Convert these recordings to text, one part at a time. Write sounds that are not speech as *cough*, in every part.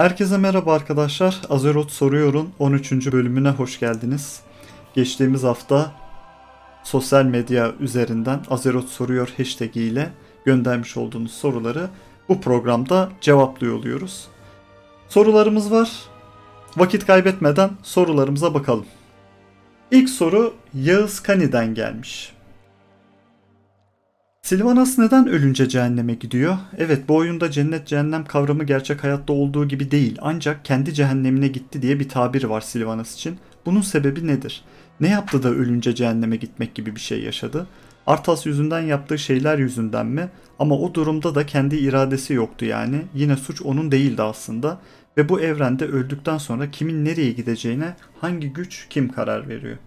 Herkese merhaba arkadaşlar. Azeroth Soruyor'un 13. bölümüne hoş geldiniz. Geçtiğimiz hafta sosyal medya üzerinden Azeroth Soruyor hashtag ile göndermiş olduğunuz soruları bu programda cevaplıyor oluyoruz. Sorularımız var. Vakit kaybetmeden sorularımıza bakalım. İlk soru Yağız Kani'den gelmiş. Sylvanas neden ölünce cehenneme gidiyor? Evet bu oyunda cennet cehennem kavramı gerçek hayatta olduğu gibi değil ancak kendi cehennemine gitti diye bir tabir var Sylvanas için. Bunun sebebi nedir? Ne yaptı da ölünce cehenneme gitmek gibi bir şey yaşadı? Arthas yüzünden yaptığı şeyler yüzünden mi? Ama o durumda da kendi iradesi yoktu yani. Yine suç onun değildi aslında. Ve bu evrende öldükten sonra kimin nereye gideceğine hangi güç kim karar veriyor?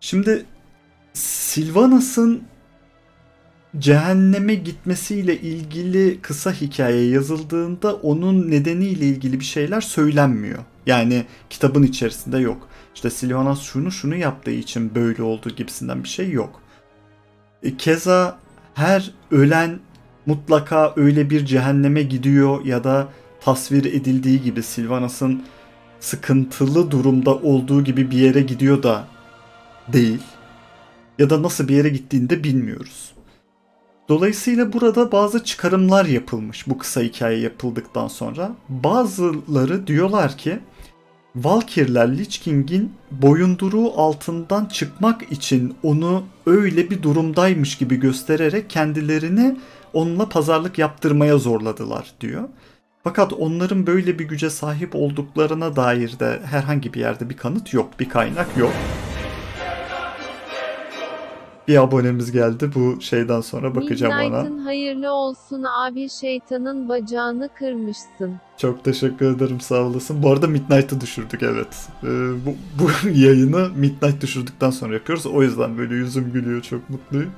Şimdi Sylvanas'ın cehenneme gitmesiyle ilgili kısa hikaye yazıldığında onun nedeniyle ilgili bir şeyler söylenmiyor. Yani kitabın içerisinde yok. İşte Sylvanas şunu şunu yaptığı için böyle olduğu gibisinden bir şey yok. E, keza her ölen mutlaka öyle bir cehenneme gidiyor ya da tasvir edildiği gibi Sylvanas'ın sıkıntılı durumda olduğu gibi bir yere gidiyor da değil ya da nasıl bir yere gittiğini de bilmiyoruz. Dolayısıyla burada bazı çıkarımlar yapılmış bu kısa hikaye yapıldıktan sonra. Bazıları diyorlar ki Valkyrler Lich King'in boyunduruğu altından çıkmak için onu öyle bir durumdaymış gibi göstererek kendilerini onunla pazarlık yaptırmaya zorladılar diyor. Fakat onların böyle bir güce sahip olduklarına dair de herhangi bir yerde bir kanıt yok, bir kaynak yok bir abonemiz geldi. Bu şeyden sonra bakacağım Midnight'ın ona. hayırlı olsun abi şeytanın bacağını kırmışsın. Çok teşekkür ederim sağ olasın. Bu arada Midnight'ı düşürdük evet. Ee, bu, bu *laughs* yayını Midnight düşürdükten sonra yapıyoruz. O yüzden böyle yüzüm gülüyor çok mutluyum.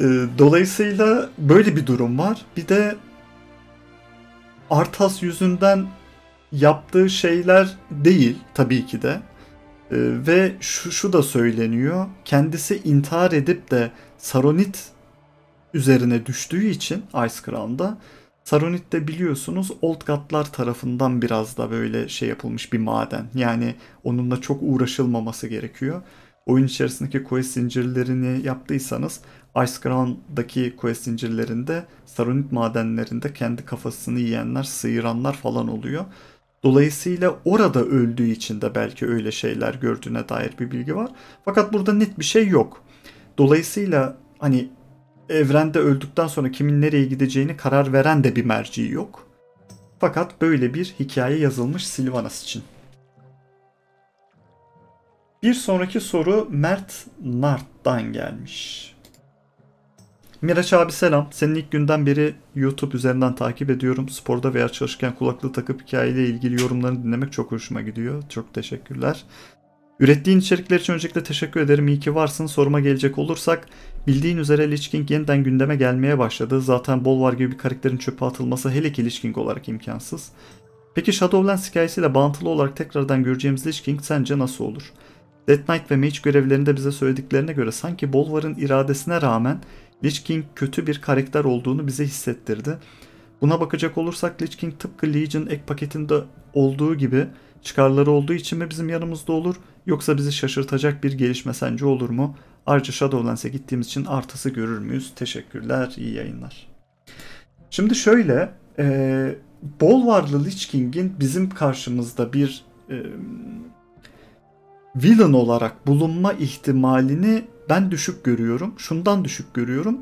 Ee, dolayısıyla böyle bir durum var. Bir de Arthas yüzünden yaptığı şeyler değil tabii ki de. Ee, ve şu, şu da söyleniyor. Kendisi intihar edip de Saronit üzerine düştüğü için Ice Crown'da Saronit de biliyorsunuz Old God'lar tarafından biraz da böyle şey yapılmış bir maden. Yani onunla çok uğraşılmaması gerekiyor. Oyun içerisindeki quest zincirlerini yaptıysanız Ice Crown'daki quest zincirlerinde Saronit madenlerinde kendi kafasını yiyenler, sıyıranlar falan oluyor. Dolayısıyla orada öldüğü için de belki öyle şeyler gördüğüne dair bir bilgi var. Fakat burada net bir şey yok. Dolayısıyla hani evrende öldükten sonra kimin nereye gideceğini karar veren de bir merci yok. Fakat böyle bir hikaye yazılmış Sylvanas için. Bir sonraki soru Mert Nart'tan gelmiş. Miraç abi selam. Senin ilk günden beri YouTube üzerinden takip ediyorum. Sporda veya çalışırken kulaklığı takıp hikayeyle ilgili yorumlarını dinlemek çok hoşuma gidiyor. Çok teşekkürler. Ürettiğin içerikler için öncelikle teşekkür ederim. İyi ki varsın. Soruma gelecek olursak bildiğin üzere Lich King yeniden gündeme gelmeye başladı. Zaten Bolvar gibi bir karakterin çöpe atılması hele ki Lich King olarak imkansız. Peki Shadowlands hikayesiyle bağıntılı olarak tekrardan göreceğimiz Lich King sence nasıl olur? Death Knight ve Mage görevlerinde bize söylediklerine göre sanki Bolvar'ın iradesine rağmen Lich King kötü bir karakter olduğunu bize hissettirdi. Buna bakacak olursak Lich King tıpkı Legion ek paketinde olduğu gibi çıkarları olduğu için mi bizim yanımızda olur yoksa bizi şaşırtacak bir gelişme sence olur mu? Ayrıca Shadowlands'e gittiğimiz için artısı görür müyüz? Teşekkürler, iyi yayınlar. Şimdi şöyle, e, Bolvarlı Lich King'in bizim karşımızda bir e, villain olarak bulunma ihtimalini ben düşük görüyorum. Şundan düşük görüyorum.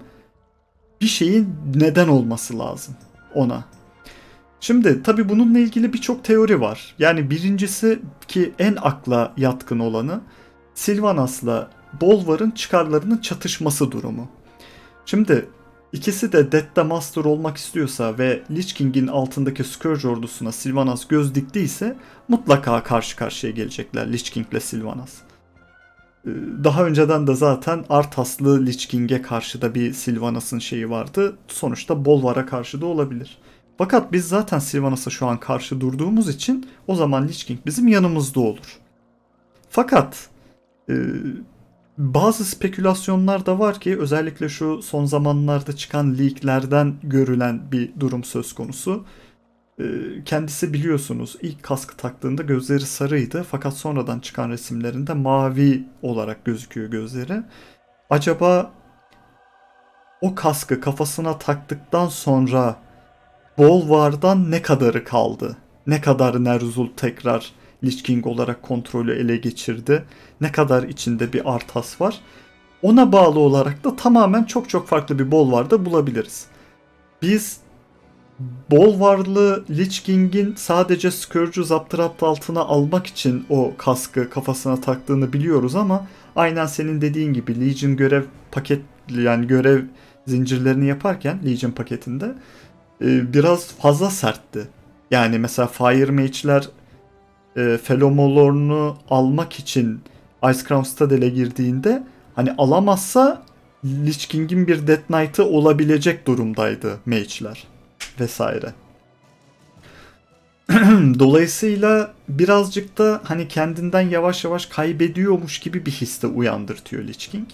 Bir şeyin neden olması lazım ona. Şimdi tabi bununla ilgili birçok teori var. Yani birincisi ki en akla yatkın olanı Sylvanas'la Bolvar'ın çıkarlarının çatışması durumu. Şimdi ikisi de Death'te Master olmak istiyorsa ve Lich King'in altındaki Scourge ordusuna Sylvanas göz diktiyse mutlaka karşı karşıya gelecekler Lich King ile Sylvanas. Daha önceden de zaten Artaslı Lich King'e karşı da bir Sylvanas'ın şeyi vardı. Sonuçta Bolvar'a karşı da olabilir. Fakat biz zaten Sylvanas'a şu an karşı durduğumuz için o zaman Lich King bizim yanımızda olur. Fakat e, bazı spekülasyonlar da var ki özellikle şu son zamanlarda çıkan leaklerden görülen bir durum söz konusu. Ee, kendisi biliyorsunuz ilk kaskı taktığında gözleri sarıydı fakat sonradan çıkan resimlerinde mavi olarak gözüküyor gözleri. Acaba o kaskı kafasına taktıktan sonra Bolvar'dan ne kadarı kaldı? Ne kadar Nerzul tekrar Lich King olarak kontrolü ele geçirdi? Ne kadar içinde bir Arthas var? Ona bağlı olarak da tamamen çok çok farklı bir Bolvar'da bulabiliriz. Biz Bolvarlı Lich King'in sadece Scourge'u zaptırapt altına almak için o kaskı kafasına taktığını biliyoruz ama aynen senin dediğin gibi Legion görev paket yani görev zincirlerini yaparken Legion paketinde e, biraz fazla sertti. Yani mesela Fire Mage'ler e, Felomolor'unu almak için Ice Crown Citadel'e girdiğinde hani alamazsa Lich King'in bir Death Knight'ı olabilecek durumdaydı mage'ler vesaire. *clears throat* Dolayısıyla birazcık da hani kendinden yavaş yavaş kaybediyormuş gibi bir hisse uyandırtıyor Lich King.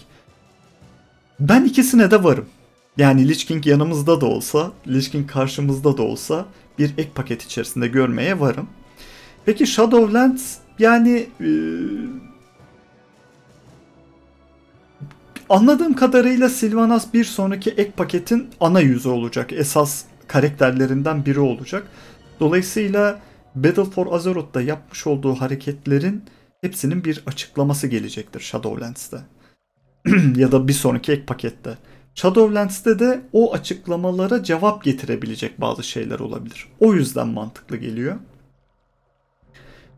Ben ikisine de varım. Yani Lich King yanımızda da olsa, Lich King karşımızda da olsa bir ek paket içerisinde görmeye varım. Peki Shadowlands yani e, anladığım kadarıyla Sylvanas bir sonraki ek paketin ana yüzü olacak. Esas karakterlerinden biri olacak. Dolayısıyla Battle for Azeroth'ta yapmış olduğu hareketlerin hepsinin bir açıklaması gelecektir Shadowlands'te. *clears throat* ya da bir sonraki ek pakette. Shadowlands'te de o açıklamalara cevap getirebilecek bazı şeyler olabilir. O yüzden mantıklı geliyor.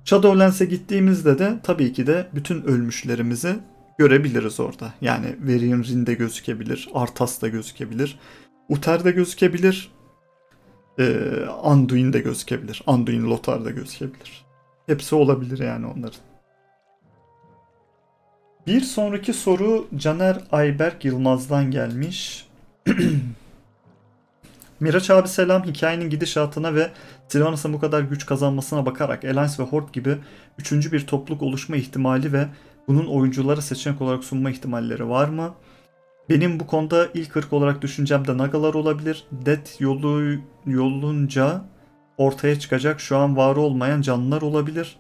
Shadowlands'e gittiğimizde de tabii ki de bütün ölmüşlerimizi görebiliriz orada. Yani Varian Rin de gözükebilir, Arthas da gözükebilir, Uther de gözükebilir, e, Anduin de gözükebilir, Anduin Lothar da gözükebilir. Hepsi olabilir yani onların. Bir sonraki soru Caner Ayberk Yılmaz'dan gelmiş. *clears throat* Miraç abi selam. Hikayenin gidişatına ve Sylvanas'ın bu kadar güç kazanmasına bakarak Alliance ve Horde gibi üçüncü bir topluluk oluşma ihtimali ve bunun oyunculara seçenek olarak sunma ihtimalleri var mı? Benim bu konuda ilk ırk olarak düşüncem de Nagalar olabilir. Death yolu yolunca ortaya çıkacak şu an var olmayan canlılar olabilir.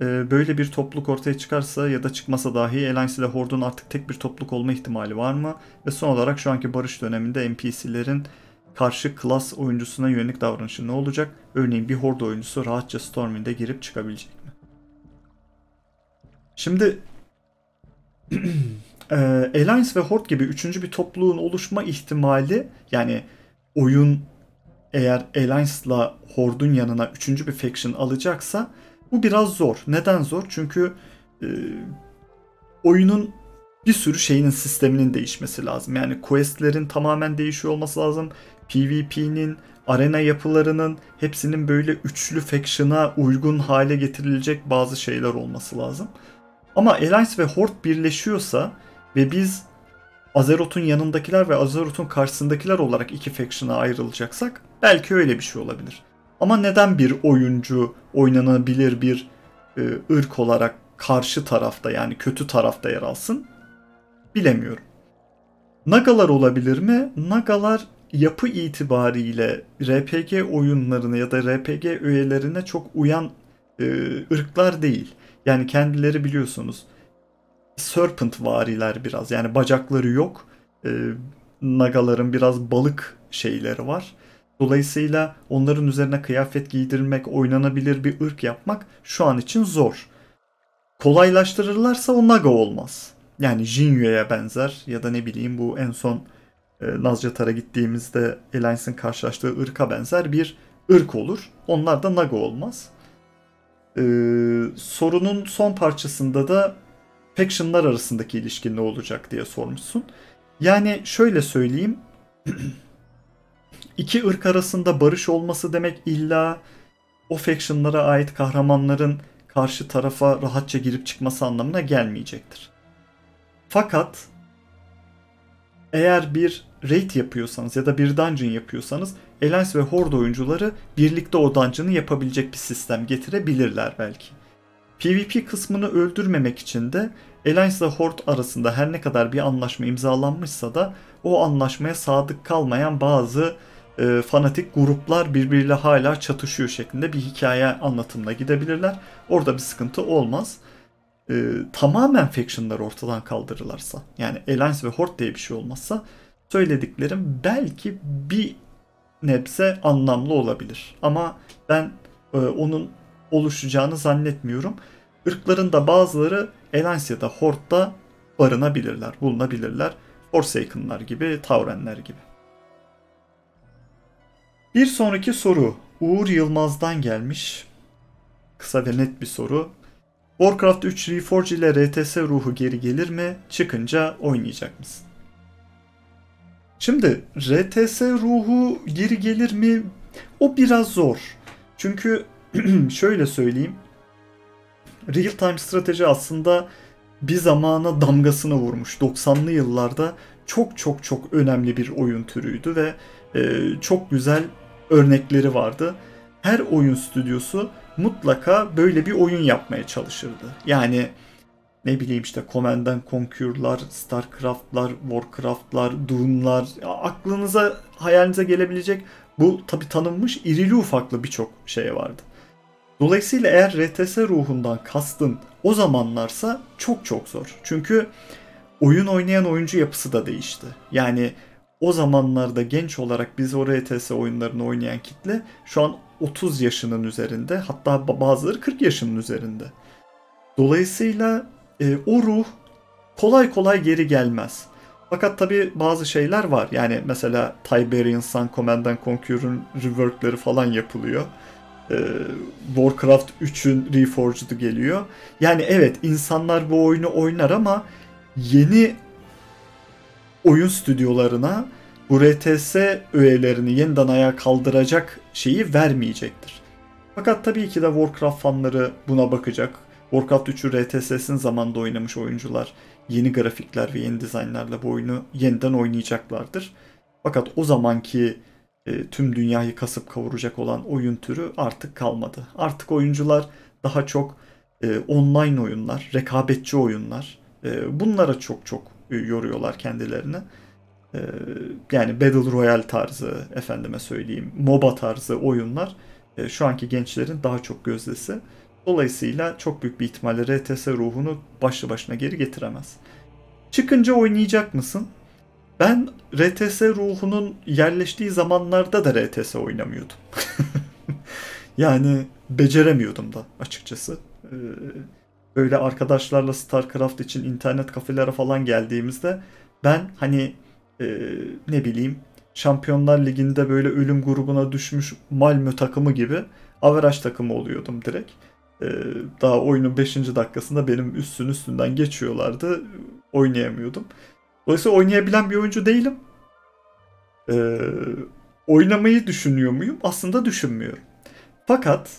Ee, böyle bir topluluk ortaya çıkarsa ya da çıkmasa dahi Alliance ile Horde'un artık tek bir topluluk olma ihtimali var mı? Ve son olarak şu anki barış döneminde NPC'lerin karşı klas oyuncusuna yönelik davranışı ne olacak? Örneğin bir Horde oyuncusu rahatça Stormwind'e girip çıkabilecek mi? Şimdi *clears throat* e, Alliance ve Horde gibi üçüncü bir topluluğun oluşma ihtimali yani oyun eğer Alliance'la Horde'un yanına üçüncü bir faction alacaksa bu biraz zor. Neden zor? Çünkü e, oyunun bir sürü şeyinin sisteminin değişmesi lazım. Yani questlerin tamamen değişiyor olması lazım. PvP'nin, arena yapılarının hepsinin böyle üçlü faction'a uygun hale getirilecek bazı şeyler olması lazım. Ama Alliance ve Horde birleşiyorsa ve biz Azeroth'un yanındakiler ve Azeroth'un karşısındakiler olarak iki faction'a ayrılacaksak belki öyle bir şey olabilir. Ama neden bir oyuncu oynanabilir bir e, ırk olarak karşı tarafta yani kötü tarafta yer alsın bilemiyorum. Nagalar olabilir mi? Nagalar yapı itibariyle RPG oyunlarına ya da RPG üyelerine çok uyan e, ırklar değil. Yani kendileri biliyorsunuz serpent variler biraz. Yani bacakları yok. E, nagaların biraz balık şeyleri var. Dolayısıyla onların üzerine kıyafet giydirmek, oynanabilir bir ırk yapmak şu an için zor. Kolaylaştırırlarsa o Naga olmaz. Yani Jinyu'ya benzer ya da ne bileyim bu en son e, Nazcatar'a gittiğimizde Alliance'ın karşılaştığı ırka benzer bir ırk olur. Onlar da Naga olmaz. Ee, sorunun son parçasında da factionlar arasındaki ilişki ne olacak diye sormuşsun. Yani şöyle söyleyeyim. iki ırk arasında barış olması demek illa o factionlara ait kahramanların karşı tarafa rahatça girip çıkması anlamına gelmeyecektir. Fakat eğer bir raid yapıyorsanız ya da bir dungeon yapıyorsanız Alliance ve Horde oyuncuları birlikte o dungeon'ı yapabilecek bir sistem getirebilirler belki. PvP kısmını öldürmemek için de Alliance ile Horde arasında her ne kadar bir anlaşma imzalanmışsa da o anlaşmaya sadık kalmayan bazı e, fanatik gruplar birbiriyle hala çatışıyor şeklinde bir hikaye anlatımına gidebilirler. Orada bir sıkıntı olmaz. E, tamamen factionlar ortadan kaldırırlarsa yani Alliance ve Horde diye bir şey olmazsa söylediklerim belki bir nebze anlamlı olabilir. Ama ben e, onun oluşacağını zannetmiyorum. Irkların da bazıları Alliance ya da Horde'da barınabilirler, bulunabilirler. Forsaken'lar gibi, Taurenler gibi. Bir sonraki soru Uğur Yılmaz'dan gelmiş. Kısa ve net bir soru. Warcraft 3 Reforged ile RTS ruhu geri gelir mi? Çıkınca oynayacak mısın? Şimdi RTS ruhu geri gelir mi? O biraz zor. Çünkü *clears throat* şöyle söyleyeyim. Real time strateji aslında bir zamana damgasını vurmuş. 90'lı yıllarda çok çok çok önemli bir oyun türüydü ve e, çok güzel örnekleri vardı. Her oyun stüdyosu mutlaka böyle bir oyun yapmaya çalışırdı. Yani ne bileyim işte Command Conquer'lar, Starcraft'lar, Warcraft'lar, Doom'lar aklınıza hayalinize gelebilecek bu tabi tanınmış irili ufaklı birçok şey vardı. Dolayısıyla eğer RTS ruhundan kastın o zamanlarsa çok çok zor. Çünkü oyun oynayan oyuncu yapısı da değişti. Yani o zamanlarda genç olarak biz o RTS oyunlarını oynayan kitle şu an 30 yaşının üzerinde hatta bazıları 40 yaşının üzerinde. Dolayısıyla e, o ruh kolay kolay geri gelmez. Fakat tabi bazı şeyler var. Yani mesela Tiberian Sun Command Conquer'ın reworkları falan yapılıyor. Ee, Warcraft 3'ün Reforged'ı geliyor. Yani evet insanlar bu oyunu oynar ama yeni oyun stüdyolarına bu RTS öğelerini yeniden ayağa kaldıracak şeyi vermeyecektir. Fakat tabii ki de Warcraft fanları buna bakacak. Warcraft 3'ü RTS'sin zamanında oynamış oyuncular yeni grafikler ve yeni dizaynlarla bu oyunu yeniden oynayacaklardır. Fakat o zamanki e, tüm dünyayı kasıp kavuracak olan oyun türü artık kalmadı. Artık oyuncular daha çok e, online oyunlar, rekabetçi oyunlar e, bunlara çok çok yoruyorlar kendilerini. Yani Battle Royale tarzı, efendime söyleyeyim, MOBA tarzı oyunlar şu anki gençlerin daha çok gözdesi. Dolayısıyla çok büyük bir ihtimalle RTS ruhunu başlı başına geri getiremez. Çıkınca oynayacak mısın? Ben RTS ruhunun yerleştiği zamanlarda da RTS oynamıyordum. *laughs* yani beceremiyordum da açıkçası. Ee, böyle arkadaşlarla StarCraft için internet kafelere falan geldiğimizde ben hani e, ne bileyim Şampiyonlar Ligi'nde böyle ölüm grubuna düşmüş Malmö takımı gibi averaj takımı oluyordum direkt. Ee, daha oyunun 5. dakikasında benim üstün üstünden geçiyorlardı. Oynayamıyordum. Dolayısıyla oynayabilen bir oyuncu değilim. Ee, oynamayı düşünüyor muyum? Aslında düşünmüyorum. Fakat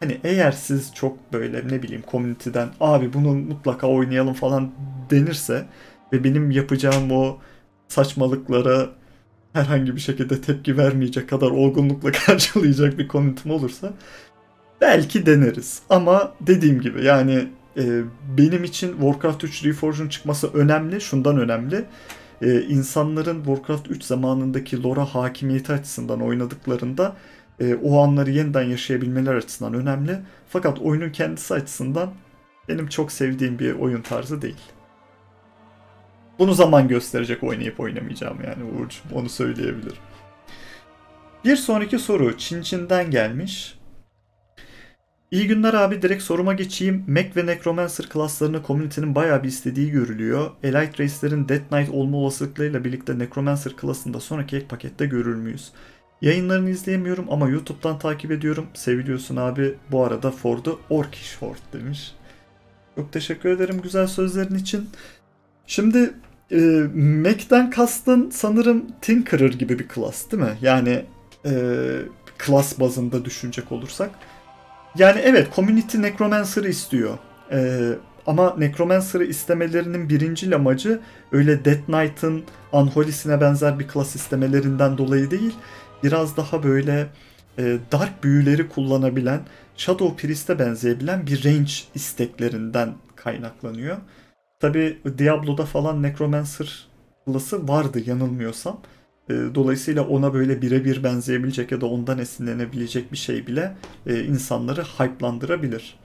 hani eğer siz çok böyle ne bileyim community'den abi bunu mutlaka oynayalım falan denirse ve benim yapacağım o saçmalıklara herhangi bir şekilde tepki vermeyecek kadar olgunlukla *laughs* karşılayacak bir community'm olursa belki deneriz. Ama dediğim gibi yani e, benim için Warcraft 3 Reforged'un çıkması önemli. Şundan önemli. E, insanların Warcraft 3 zamanındaki lore'a hakimiyeti açısından oynadıklarında e, o anları yeniden yaşayabilmeler açısından önemli. Fakat oyunun kendisi açısından benim çok sevdiğim bir oyun tarzı değil. Bunu zaman gösterecek oynayıp oynamayacağım yani Uğur'cum onu söyleyebilirim. Bir sonraki soru Çin Çin'den gelmiş. İyi günler abi direkt soruma geçeyim. Mac ve Necromancer klaslarını community'nin bayağı bir istediği görülüyor. Elite Race'lerin Death Knight olma olasılıklarıyla birlikte Necromancer klasında sonraki ek pakette görür müyüz? Yayınlarını izleyemiyorum ama YouTube'dan takip ediyorum. Seviliyorsun abi. Bu arada Ford'u Orkish Ford demiş. Çok teşekkür ederim güzel sözlerin için. Şimdi e, Mac'den kastın sanırım Tinkerer gibi bir klas değil mi? Yani e, klas bazında düşünecek olursak. Yani evet Community Necromancer'ı istiyor. Ee, ama Necromancer'ı istemelerinin birinci amacı öyle Death Knight'ın Unholy'sine benzer bir klas istemelerinden dolayı değil. Biraz daha böyle e, dark büyüleri kullanabilen, Shadow Priest'e benzeyebilen bir range isteklerinden kaynaklanıyor. Tabi Diablo'da falan Necromancer klası vardı yanılmıyorsam. E, dolayısıyla ona böyle birebir benzeyebilecek ya da ondan esinlenebilecek bir şey bile e, insanları hype'landırabilir.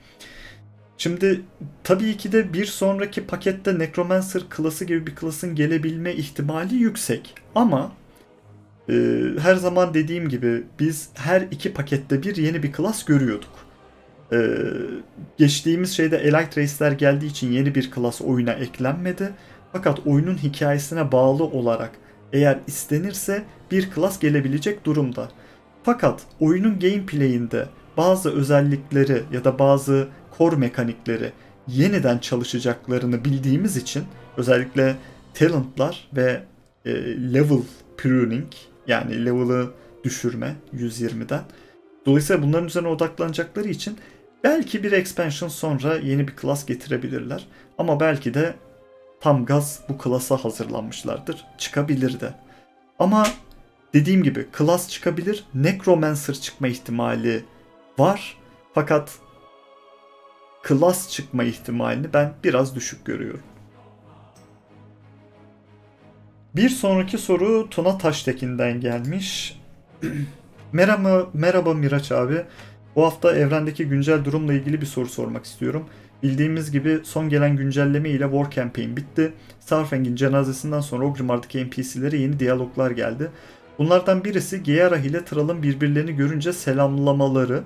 Şimdi tabii ki de bir sonraki pakette Necromancer klası gibi bir klasın gelebilme ihtimali yüksek. Ama e, her zaman dediğim gibi biz her iki pakette bir yeni bir klas görüyorduk. E, geçtiğimiz şeyde Elite Race'ler geldiği için yeni bir klas oyuna eklenmedi. Fakat oyunun hikayesine bağlı olarak eğer istenirse bir klas gelebilecek durumda. Fakat oyunun gameplay'inde bazı özellikleri ya da bazı core mekanikleri yeniden çalışacaklarını bildiğimiz için özellikle talentlar ve e, level pruning yani level'ı düşürme 120'den. Dolayısıyla bunların üzerine odaklanacakları için belki bir expansion sonra yeni bir class getirebilirler. Ama belki de tam gaz bu klasa hazırlanmışlardır. Çıkabilir de. Ama dediğim gibi class çıkabilir. Necromancer çıkma ihtimali var. Fakat class çıkma ihtimalini ben biraz düşük görüyorum. Bir sonraki soru Tuna Taştekin'den gelmiş. *clears throat* merhaba, merhaba Miraç abi. Bu hafta evrendeki güncel durumla ilgili bir soru sormak istiyorum. Bildiğimiz gibi son gelen güncelleme ile War Campaign bitti. Starfang'in cenazesinden sonra Ogrimmar'daki NPC'lere yeni diyaloglar geldi. Bunlardan birisi Geara ile Trall'ın birbirlerini görünce selamlamaları.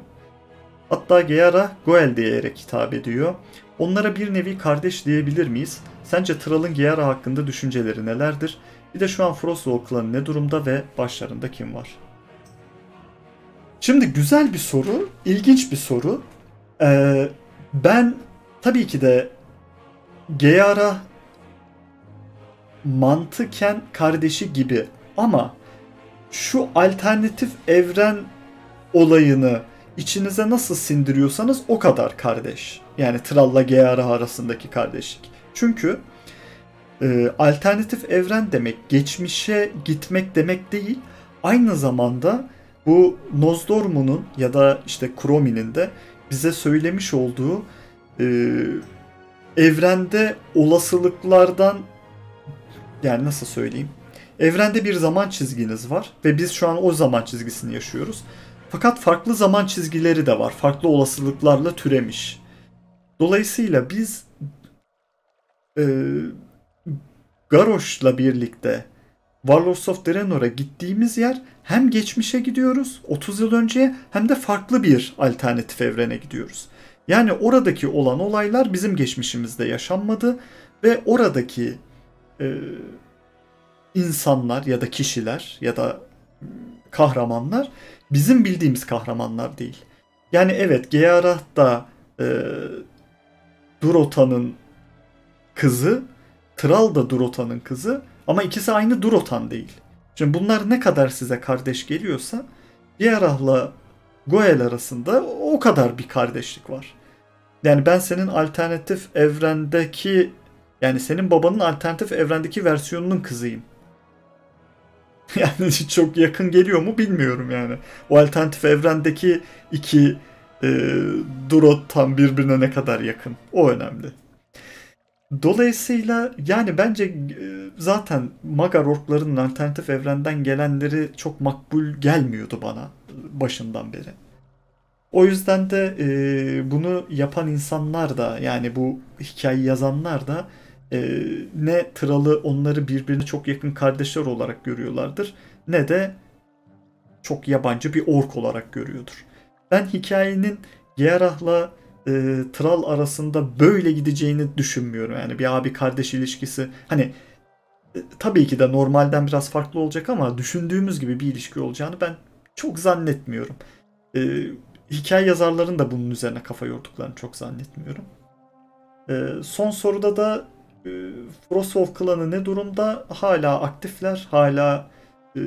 Hatta Geara Goel diyerek hitap ediyor. Onlara bir nevi kardeş diyebilir miyiz? Sence Trall'ın Geara hakkında düşünceleri nelerdir? Bir de şu an Frostwall klanı ne durumda ve başlarında kim var? Şimdi güzel bir soru, ilginç bir soru. Ee, ben tabii ki de Geara mantıken kardeşi gibi ama şu alternatif evren olayını içinize nasıl sindiriyorsanız o kadar kardeş. Yani Trall'la Geara arasındaki kardeşlik. Çünkü e, alternatif evren demek geçmişe gitmek demek değil. Aynı zamanda bu Nozdormu'nun ya da işte Kromi'nin de bize söylemiş olduğu e, evrende olasılıklardan yani nasıl söyleyeyim? Evrende bir zaman çizginiz var ve biz şu an o zaman çizgisini yaşıyoruz. Fakat farklı zaman çizgileri de var. Farklı olasılıklarla türemiş. Dolayısıyla biz e, Garrosh'la birlikte Warlords of Draenor'a gittiğimiz yer hem geçmişe gidiyoruz 30 yıl önceye hem de farklı bir alternatif evrene gidiyoruz. Yani oradaki olan olaylar bizim geçmişimizde yaşanmadı ve oradaki e, insanlar ya da kişiler ya da kahramanlar bizim bildiğimiz kahramanlar değil. Yani evet Geara da e, Durota'nın kızı, Tral da Durota'nın kızı ama ikisi aynı Durotan değil. Şimdi bunlar ne kadar size kardeş geliyorsa Geara'la Goel arasında o kadar bir kardeşlik var. Yani ben senin alternatif evrendeki yani senin babanın alternatif evrendeki versiyonunun kızıyım. *laughs* Yani çok yakın geliyor mu bilmiyorum yani. O alternatif evrendeki iki e, Durot tam birbirine ne kadar yakın. O önemli. Dolayısıyla yani bence e, zaten Magar orklarının alternatif evrenden gelenleri çok makbul gelmiyordu bana başından beri. O yüzden de e, bunu yapan insanlar da yani bu hikayeyi yazanlar da e, ne Tral'ı onları birbirine çok yakın kardeşler olarak görüyorlardır ne de çok yabancı bir ork olarak görüyordur. Ben hikayenin Gerah'la e, Tral arasında böyle gideceğini düşünmüyorum. Yani bir abi kardeş ilişkisi hani e, tabii ki de normalden biraz farklı olacak ama düşündüğümüz gibi bir ilişki olacağını ben çok zannetmiyorum. E, hikaye yazarların da bunun üzerine kafa yorduklarını çok zannetmiyorum. E, son soruda da e, Frostwolf klanı ne durumda? Hala aktifler, hala e,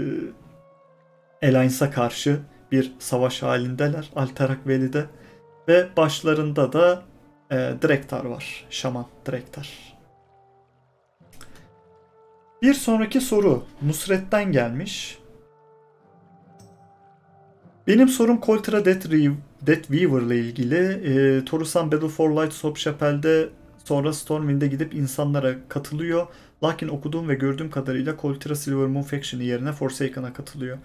Alliance'a karşı bir savaş halindeler Alterak Valley'de. Ve başlarında da e, Drektar var. Şaman Drektar. Bir sonraki soru Nusret'ten gelmiş. Benim sorum Coltra Death, Re- Death Weaver ile ilgili. E, Torusan Battle for Light Soap Chapel'de sonra Stormwind'e gidip insanlara katılıyor. Lakin okuduğum ve gördüğüm kadarıyla Coltra Silver Moon Faction'ı yerine Forsaken'a katılıyor.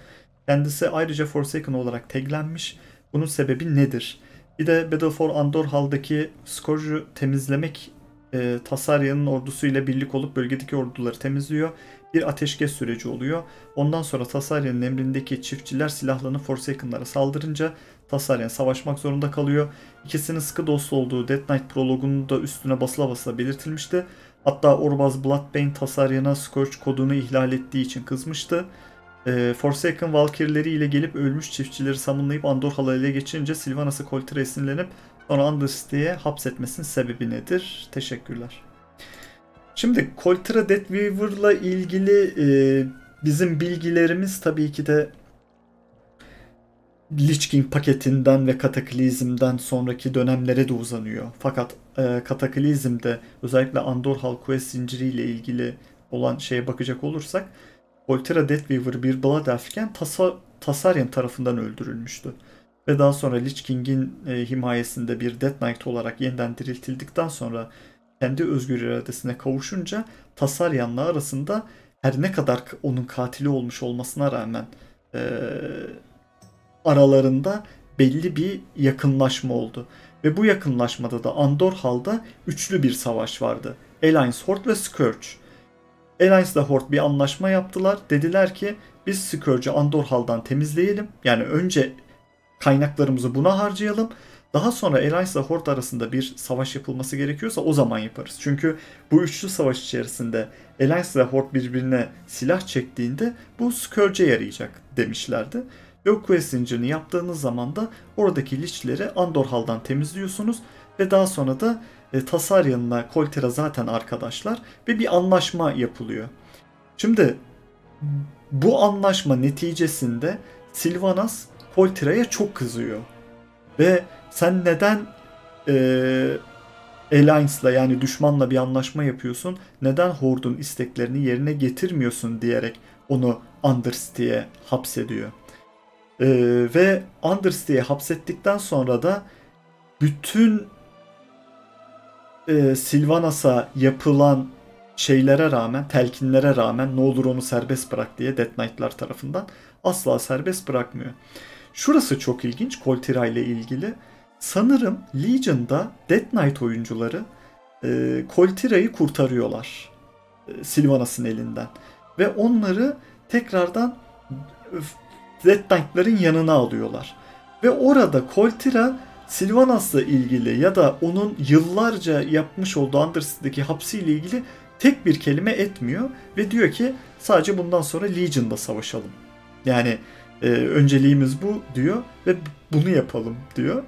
Kendisi ayrıca Forsaken olarak taglenmiş. Bunun sebebi nedir? Bir de Battle for Andor Hall'daki Scourge'u temizlemek e, Tasarya'nın ordusuyla birlik olup bölgedeki orduları temizliyor. Bir ateşkes süreci oluyor. Ondan sonra Tasarya'nın emrindeki çiftçiler silahlanıp Forsaken'lara saldırınca Tasaryan savaşmak zorunda kalıyor. İkisinin sıkı dost olduğu Death Knight prologunun da üstüne basıla basıla belirtilmişti. Hatta Orbaz Bloodbane Tasaryan'a Scourge kodunu ihlal ettiği için kızmıştı. E, Forsaken Valkyrie'leri ile gelip ölmüş çiftçileri summonlayıp Andor Hal'a ele geçirince Sylvanas'ı Colt'e esinlenip sonra Undercity'ye hapsetmesinin sebebi nedir? Teşekkürler. Şimdi Coltra Death Weaver'la ilgili e, bizim bilgilerimiz tabii ki de Lich King paketinden ve Kataklizm'den sonraki dönemlere de uzanıyor. Fakat e, Kataklizm'de özellikle Andor Hall Quest zinciriyle ilgili olan şeye bakacak olursak Volterra Deathweaver bir Blood Elf'ken Tasa, Tasaryan tarafından öldürülmüştü. Ve daha sonra Lich King'in e, himayesinde bir Death Knight olarak yeniden diriltildikten sonra kendi özgür iradesine kavuşunca Tasaryan'la arasında her ne kadar onun katili olmuş olmasına rağmen e, aralarında belli bir yakınlaşma oldu. Ve bu yakınlaşmada da Andor Hall'da üçlü bir savaş vardı. Alliance, Horde ve Scourge. Alliance ile Horde bir anlaşma yaptılar. Dediler ki biz Scourge'ü Andor Hall'dan temizleyelim. Yani önce kaynaklarımızı buna harcayalım. Daha sonra Alliance ile Horde arasında bir savaş yapılması gerekiyorsa o zaman yaparız. Çünkü bu üçlü savaş içerisinde Alliance ile Horde birbirine silah çektiğinde bu Scourge'e yarayacak demişlerdi. Yok Quest zincirini yaptığınız zaman da oradaki lichleri Andor Hall'dan temizliyorsunuz ve daha sonra da e, Tasaryan'la Coltera zaten arkadaşlar ve bir anlaşma yapılıyor. Şimdi bu anlaşma neticesinde Sylvanas Coltera'ya çok kızıyor. Ve sen neden e, Alliance'la yani düşmanla bir anlaşma yapıyorsun? Neden Horde'un isteklerini yerine getirmiyorsun diyerek onu Undercity'ye hapsediyor. Ee, ve Undercity'ye hapsettikten sonra da bütün e, Sylvanas'a yapılan şeylere rağmen, telkinlere rağmen ne olur onu serbest bırak diye Death Knight'lar tarafından asla serbest bırakmıyor. Şurası çok ilginç Coltira ile ilgili. Sanırım Legion'da Death Knight oyuncuları e, Coltira'yı kurtarıyorlar. E, Sylvanas'ın elinden. Ve onları tekrardan Death Knight'ların yanına alıyorlar. Ve orada Coltira Sylvanas'la ilgili ya da onun yıllarca yapmış olduğu Undercity'deki hapsiyle ilgili tek bir kelime etmiyor ve diyor ki sadece bundan sonra Legion'da savaşalım. Yani e, önceliğimiz bu diyor ve bunu yapalım diyor.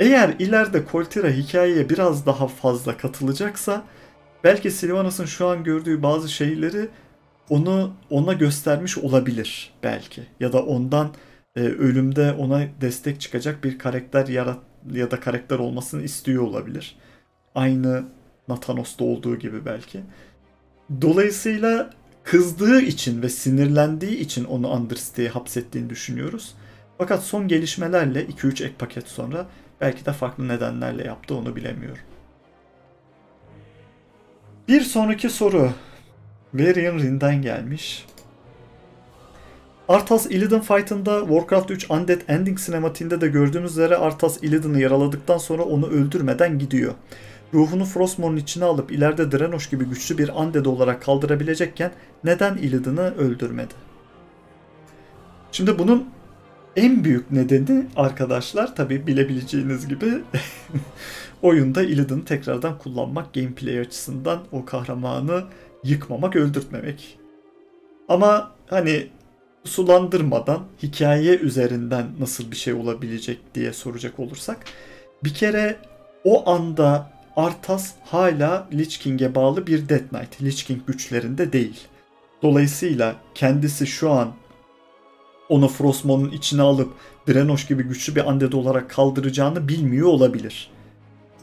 Eğer ileride Coltira hikayeye biraz daha fazla katılacaksa belki Sylvanas'ın şu an gördüğü bazı şeyleri onu ona göstermiş olabilir belki ya da ondan e, ölümde ona destek çıkacak bir karakter yarat ya da karakter olmasını istiyor olabilir. Aynı Nathanos'ta olduğu gibi belki. Dolayısıyla kızdığı için ve sinirlendiği için onu Undercity'ye hapsettiğini düşünüyoruz. Fakat son gelişmelerle 2-3 ek paket sonra belki de farklı nedenlerle yaptı onu bilemiyorum. Bir sonraki soru. Varian Rin'den gelmiş. Arthas Illidan fight'ında Warcraft 3 Undead Ending sinematiğinde de gördüğümüz üzere Arthas Illidan'ı yaraladıktan sonra onu öldürmeden gidiyor. Ruhunu Frostmourne'un içine alıp ileride Drenosh gibi güçlü bir Undead olarak kaldırabilecekken neden Illidan'ı öldürmedi? Şimdi bunun en büyük nedeni arkadaşlar tabi bilebileceğiniz gibi *laughs* oyunda Illidan'ı tekrardan kullanmak gameplay açısından o kahramanı yıkmamak, öldürtmemek. Ama hani sulandırmadan hikaye üzerinden nasıl bir şey olabilecek diye soracak olursak bir kere o anda Arthas hala Lich King'e bağlı bir Death Knight. Lich King güçlerinde değil. Dolayısıyla kendisi şu an onu Frostmourne'un içine alıp Drenosh gibi güçlü bir undead olarak kaldıracağını bilmiyor olabilir.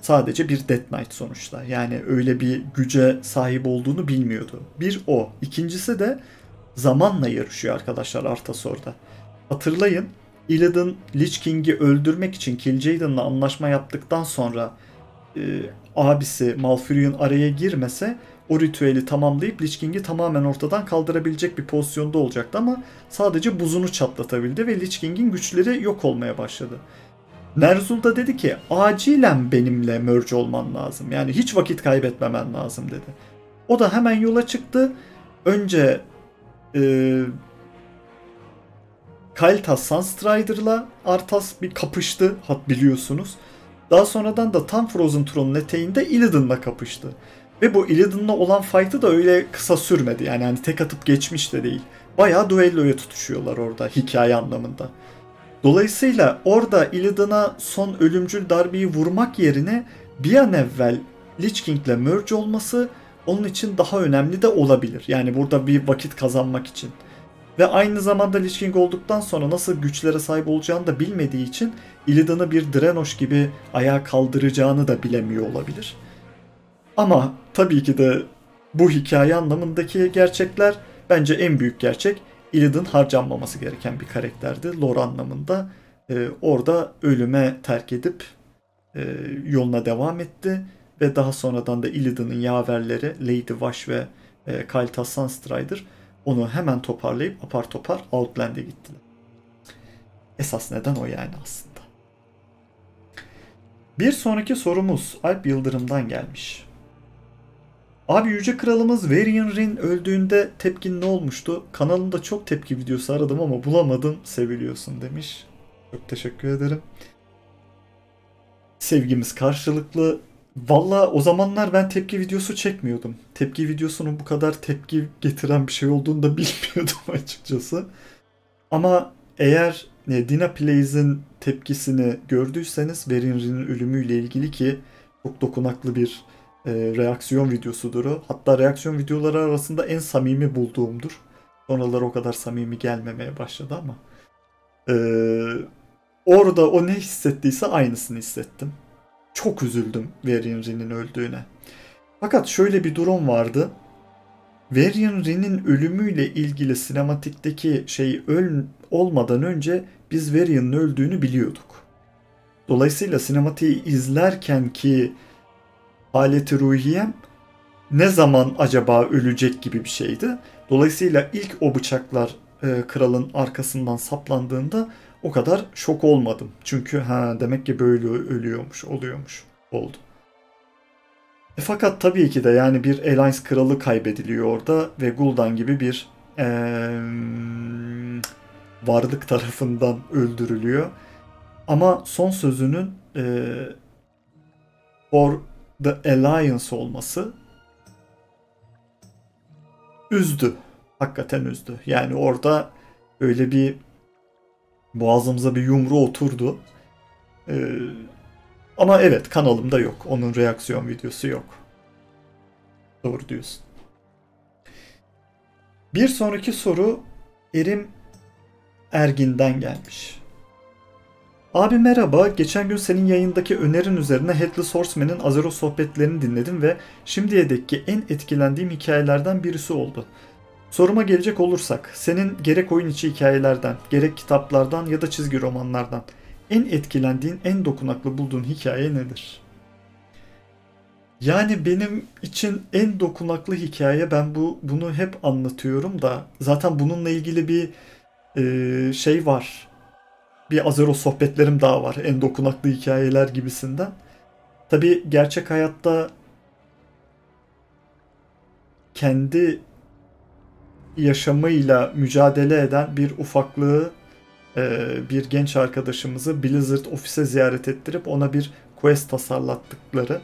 Sadece bir Death Knight sonuçta. Yani öyle bir güce sahip olduğunu bilmiyordu. Bir o. İkincisi de zamanla yarışıyor arkadaşlar Arthas orada. Hatırlayın Illidan Lich King'i öldürmek için Kil'jaeden'la anlaşma yaptıktan sonra e, abisi Malfurion araya girmese o ritüeli tamamlayıp Lich King'i tamamen ortadan kaldırabilecek bir pozisyonda olacaktı ama sadece buzunu çatlatabildi ve Lich King'in güçleri yok olmaya başladı. Nerzul da dedi ki acilen benimle merge olman lazım. Yani hiç vakit kaybetmemen lazım dedi. O da hemen yola çıktı. Önce e, Kael'thas Sunstrider'la Arthas bir kapıştı hat biliyorsunuz. Daha sonradan da tam Frozen Throne'un eteğinde Illidan'la kapıştı. Ve bu Illidan'la olan fight'ı da öyle kısa sürmedi. Yani hani tek atıp geçmiş de değil. Bayağı duelloya tutuşuyorlar orada hikaye anlamında. Dolayısıyla orada Illidan'a son ölümcül darbeyi vurmak yerine bir an evvel Lich King'le merge olması onun için daha önemli de olabilir. Yani burada bir vakit kazanmak için. Ve aynı zamanda Lich King olduktan sonra nasıl güçlere sahip olacağını da bilmediği için Illidan'ı bir Drenoş gibi ayağa kaldıracağını da bilemiyor olabilir. Ama tabii ki de bu hikaye anlamındaki gerçekler bence en büyük gerçek Illidan harcanmaması gereken bir karakterdi. Lore anlamında e, orada ölüme terk edip e, yoluna devam etti ve daha sonradan da Illidan'ın yaverleri Lady Vash ve e, Kael'thas Sunstrider onu hemen toparlayıp apar topar Outland'e gittiler. Esas neden o yani aslında. Bir sonraki sorumuz Alp Yıldırım'dan gelmiş. Abi Yüce Kralımız Varian Rin öldüğünde tepkin ne olmuştu? Kanalında çok tepki videosu aradım ama bulamadım. Seviliyorsun demiş. Çok teşekkür ederim. Sevgimiz karşılıklı. Valla o zamanlar ben tepki videosu çekmiyordum. Tepki videosunun bu kadar tepki getiren bir şey olduğunu da *laughs* bilmiyordum açıkçası. Ama eğer e, Dina Plays'in tepkisini gördüyseniz Varian Rin'in ölümüyle ilgili ki çok dokunaklı bir e, reaksiyon videosudur o. Hatta reaksiyon videoları arasında en samimi bulduğumdur. Sonraları o kadar samimi gelmemeye başladı ama. E, orada o ne hissettiyse aynısını hissettim. Çok üzüldüm Varian Rin'in öldüğüne. Fakat şöyle bir durum vardı. Varian Rin'in ölümüyle ilgili sinematikteki şey öl olmadan önce biz Varian'ın öldüğünü biliyorduk. Dolayısıyla sinematiği izlerken ki aleti ruhiyem ne zaman acaba ölecek gibi bir şeydi. Dolayısıyla ilk o bıçaklar e, kralın arkasından saplandığında o kadar şok olmadım. Çünkü ha demek ki böyle ölüyormuş, oluyormuş oldu. E fakat tabii ki de yani bir Alliance kralı kaybediliyor orada ve Gul'dan gibi bir ee, varlık tarafından öldürülüyor. Ama son sözünün e, for The Alliance olması üzdü. Hakikaten üzdü. Yani orada öyle bir boğazımıza bir yumru oturdu. Ee, ama evet kanalımda yok. Onun reaksiyon videosu yok. Doğru diyorsun. Bir sonraki soru Erim Ergin'den gelmiş. Abi merhaba, geçen gün senin yayındaki önerin üzerine Headless Horseman'in Azero sohbetlerini dinledim ve şimdiye dekki en etkilendiğim hikayelerden birisi oldu. Soruma gelecek olursak, senin gerek oyun içi hikayelerden, gerek kitaplardan ya da çizgi romanlardan en etkilendiğin, en dokunaklı bulduğun hikaye nedir? Yani benim için en dokunaklı hikaye ben bu bunu hep anlatıyorum da zaten bununla ilgili bir e, şey var bir Azeroth sohbetlerim daha var. En dokunaklı hikayeler gibisinden. Tabi gerçek hayatta kendi yaşamıyla mücadele eden bir ufaklığı e, bir genç arkadaşımızı Blizzard ofise ziyaret ettirip ona bir quest tasarlattıkları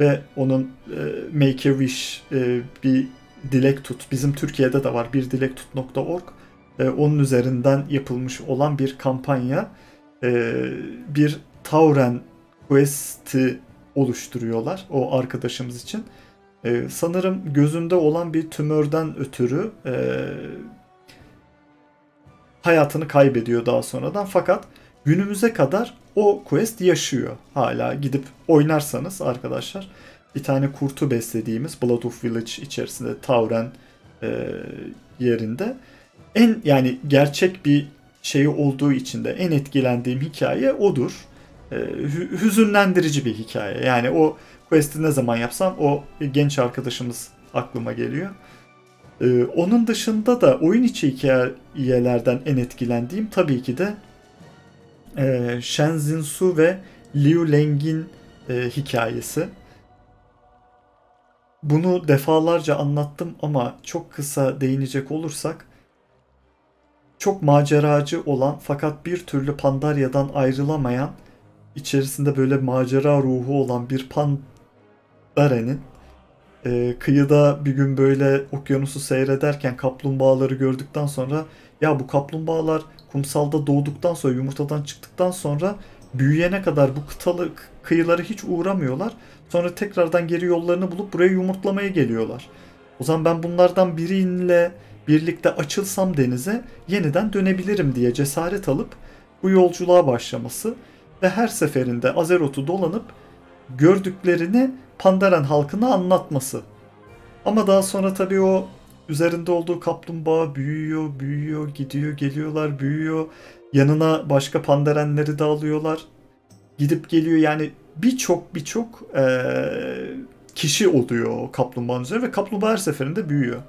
ve onun e, Make a Wish e, bir dilek tut. Bizim Türkiye'de de var bir dilektut.org e, onun üzerinden yapılmış olan bir kampanya. E, bir Tauren Quest'i oluşturuyorlar o arkadaşımız için. E, sanırım gözünde olan bir tümörden ötürü e, hayatını kaybediyor daha sonradan. Fakat günümüze kadar o quest yaşıyor. Hala gidip oynarsanız arkadaşlar bir tane kurtu beslediğimiz Blood of Village içerisinde Tauren e, yerinde en yani gerçek bir şeyi olduğu için de en etkilendiğim hikaye odur. E, hüzünlendirici bir hikaye. Yani o quest'i ne zaman yapsam o genç arkadaşımız aklıma geliyor. Ee, onun dışında da oyun içi hikayelerden en etkilendiğim tabii ki de e, Shenzin Su ve Liu Leng'in e, hikayesi. Bunu defalarca anlattım ama çok kısa değinecek olursak çok maceracı olan fakat bir türlü Pandarya'dan ayrılamayan içerisinde böyle macera ruhu olan bir Pandare'nin e, kıyıda bir gün böyle okyanusu seyrederken kaplumbağaları gördükten sonra ya bu kaplumbağalar kumsalda doğduktan sonra yumurtadan çıktıktan sonra büyüyene kadar bu kıtalı kıyıları hiç uğramıyorlar. Sonra tekrardan geri yollarını bulup buraya yumurtlamaya geliyorlar. O zaman ben bunlardan biriyle birlikte açılsam denize yeniden dönebilirim diye cesaret alıp bu yolculuğa başlaması ve her seferinde Azerot'u dolanıp gördüklerini Pandaren halkına anlatması. Ama daha sonra tabii o üzerinde olduğu kaplumbağa büyüyor, büyüyor, gidiyor, geliyorlar, büyüyor. Yanına başka pandarenleri de alıyorlar. Gidip geliyor yani birçok birçok ee, kişi oluyor kaplumbağanın üzerine ve kaplumbağa her seferinde büyüyor.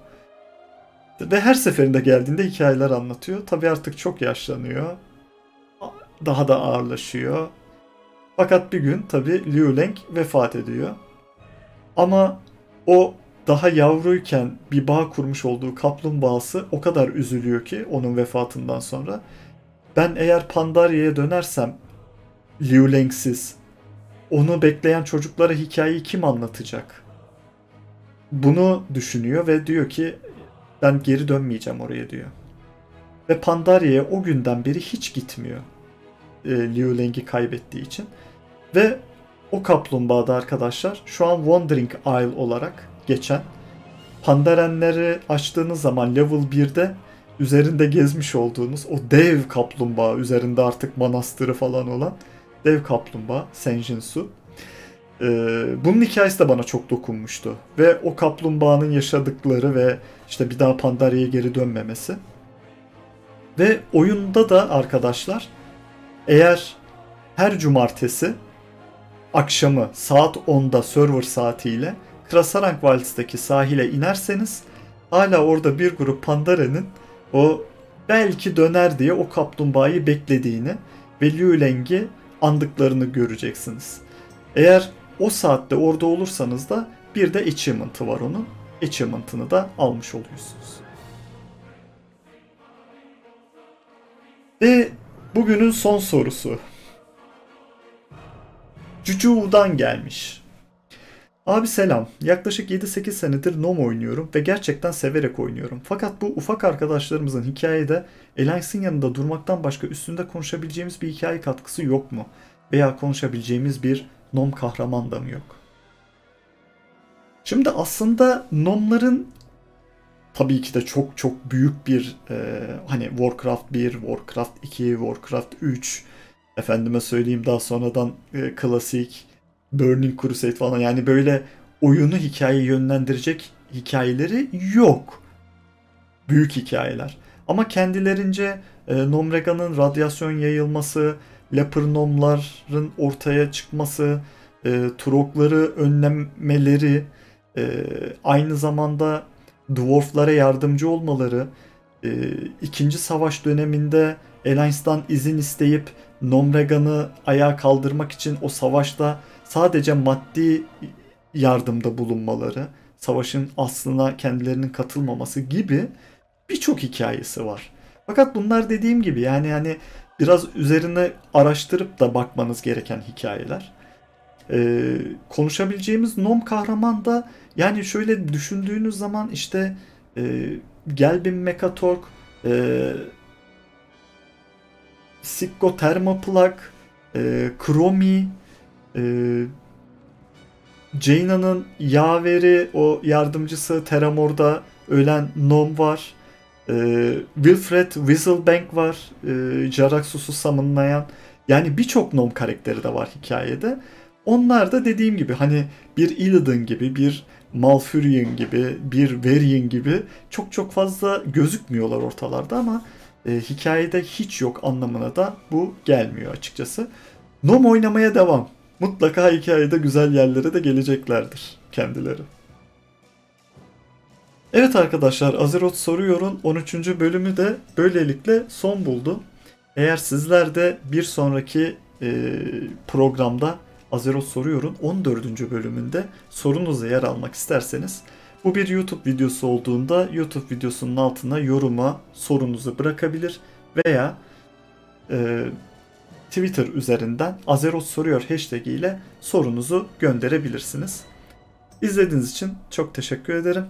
Ve her seferinde geldiğinde hikayeler anlatıyor. Tabii artık çok yaşlanıyor. Daha da ağırlaşıyor. Fakat bir gün tabii Liu Leng vefat ediyor. Ama o daha yavruyken bir bağ kurmuş olduğu kaplumbağası o kadar üzülüyor ki onun vefatından sonra. Ben eğer Pandarya'ya dönersem Liu Leng'siz onu bekleyen çocuklara hikayeyi kim anlatacak? Bunu düşünüyor ve diyor ki ben geri dönmeyeceğim oraya diyor. Ve Pandarya'ya o günden beri hiç gitmiyor. E, Liu Leng'i kaybettiği için. Ve o kaplumbağada arkadaşlar şu an Wandering Isle olarak geçen Pandarenleri açtığınız zaman level 1'de üzerinde gezmiş olduğunuz o dev kaplumbağa üzerinde artık manastırı falan olan dev kaplumbağa Senjinsu. Ee, bunun hikayesi de bana çok dokunmuştu. Ve o kaplumbağanın yaşadıkları ve işte bir daha Pandarya'ya geri dönmemesi. Ve oyunda da arkadaşlar eğer her cumartesi akşamı saat 10'da server saatiyle Krasarang Vals'taki sahile inerseniz hala orada bir grup Pandara'nın o belki döner diye o kaplumbağayı beklediğini ve Liu Leng'i andıklarını göreceksiniz. Eğer o saatte orada olursanız da bir de achievement'ı var onun. Achievement'ını da almış oluyorsunuz. Ve bugünün son sorusu. Cucu'dan gelmiş. Abi selam. Yaklaşık 7-8 senedir NOM oynuyorum ve gerçekten severek oynuyorum. Fakat bu ufak arkadaşlarımızın hikayede Alliance'in yanında durmaktan başka üstünde konuşabileceğimiz bir hikaye katkısı yok mu? Veya konuşabileceğimiz bir NOM kahraman da mı yok? Şimdi aslında NOM'ların tabii ki de çok çok büyük bir e, hani Warcraft 1, Warcraft 2, Warcraft 3 efendime söyleyeyim daha sonradan e, klasik Burning Crusade falan yani böyle oyunu hikaye yönlendirecek hikayeleri yok. Büyük hikayeler. Ama kendilerince e, Nomrega'nın radyasyon yayılması, Lepernomların ortaya çıkması, e, Turokları önlemeleri, e, aynı zamanda Dwarflara yardımcı olmaları, e, ikinci savaş döneminde Alliance'dan izin isteyip Nomregan'ı ayağa kaldırmak için o savaşta sadece maddi yardımda bulunmaları, savaşın aslına kendilerinin katılmaması gibi birçok hikayesi var. Fakat bunlar dediğim gibi yani yani biraz üzerine araştırıp da bakmanız gereken hikayeler. Ee, konuşabileceğimiz Nom kahraman da yani şöyle düşündüğünüz zaman işte e, Gelbin Mekatork, e, Sikko Thermoplak, e, Kromi, e, Jaina'nın yaveri o yardımcısı Teramor'da ölen Nom var. E, Wilfred Whistlebank var. E, Jaraxxus'u samınlayan. Yani birçok Nom karakteri de var hikayede. Onlar da dediğim gibi hani bir Illidan gibi, bir Malfurion gibi, bir Varian gibi çok çok fazla gözükmüyorlar ortalarda ama e, hikayede hiç yok anlamına da bu gelmiyor açıkçası. Nom oynamaya devam. Mutlaka hikayede güzel yerlere de geleceklerdir kendileri. Evet arkadaşlar Azeroth Soruyor'un 13. bölümü de böylelikle son buldu. Eğer sizler de bir sonraki e, programda Azeroth Soruyor'un 14. bölümünde sorunuzla yer almak isterseniz bu bir YouTube videosu olduğunda YouTube videosunun altına yoruma sorunuzu bırakabilir veya e, Twitter üzerinden Azeroth Soruyor hashtag ile sorunuzu gönderebilirsiniz. İzlediğiniz için çok teşekkür ederim.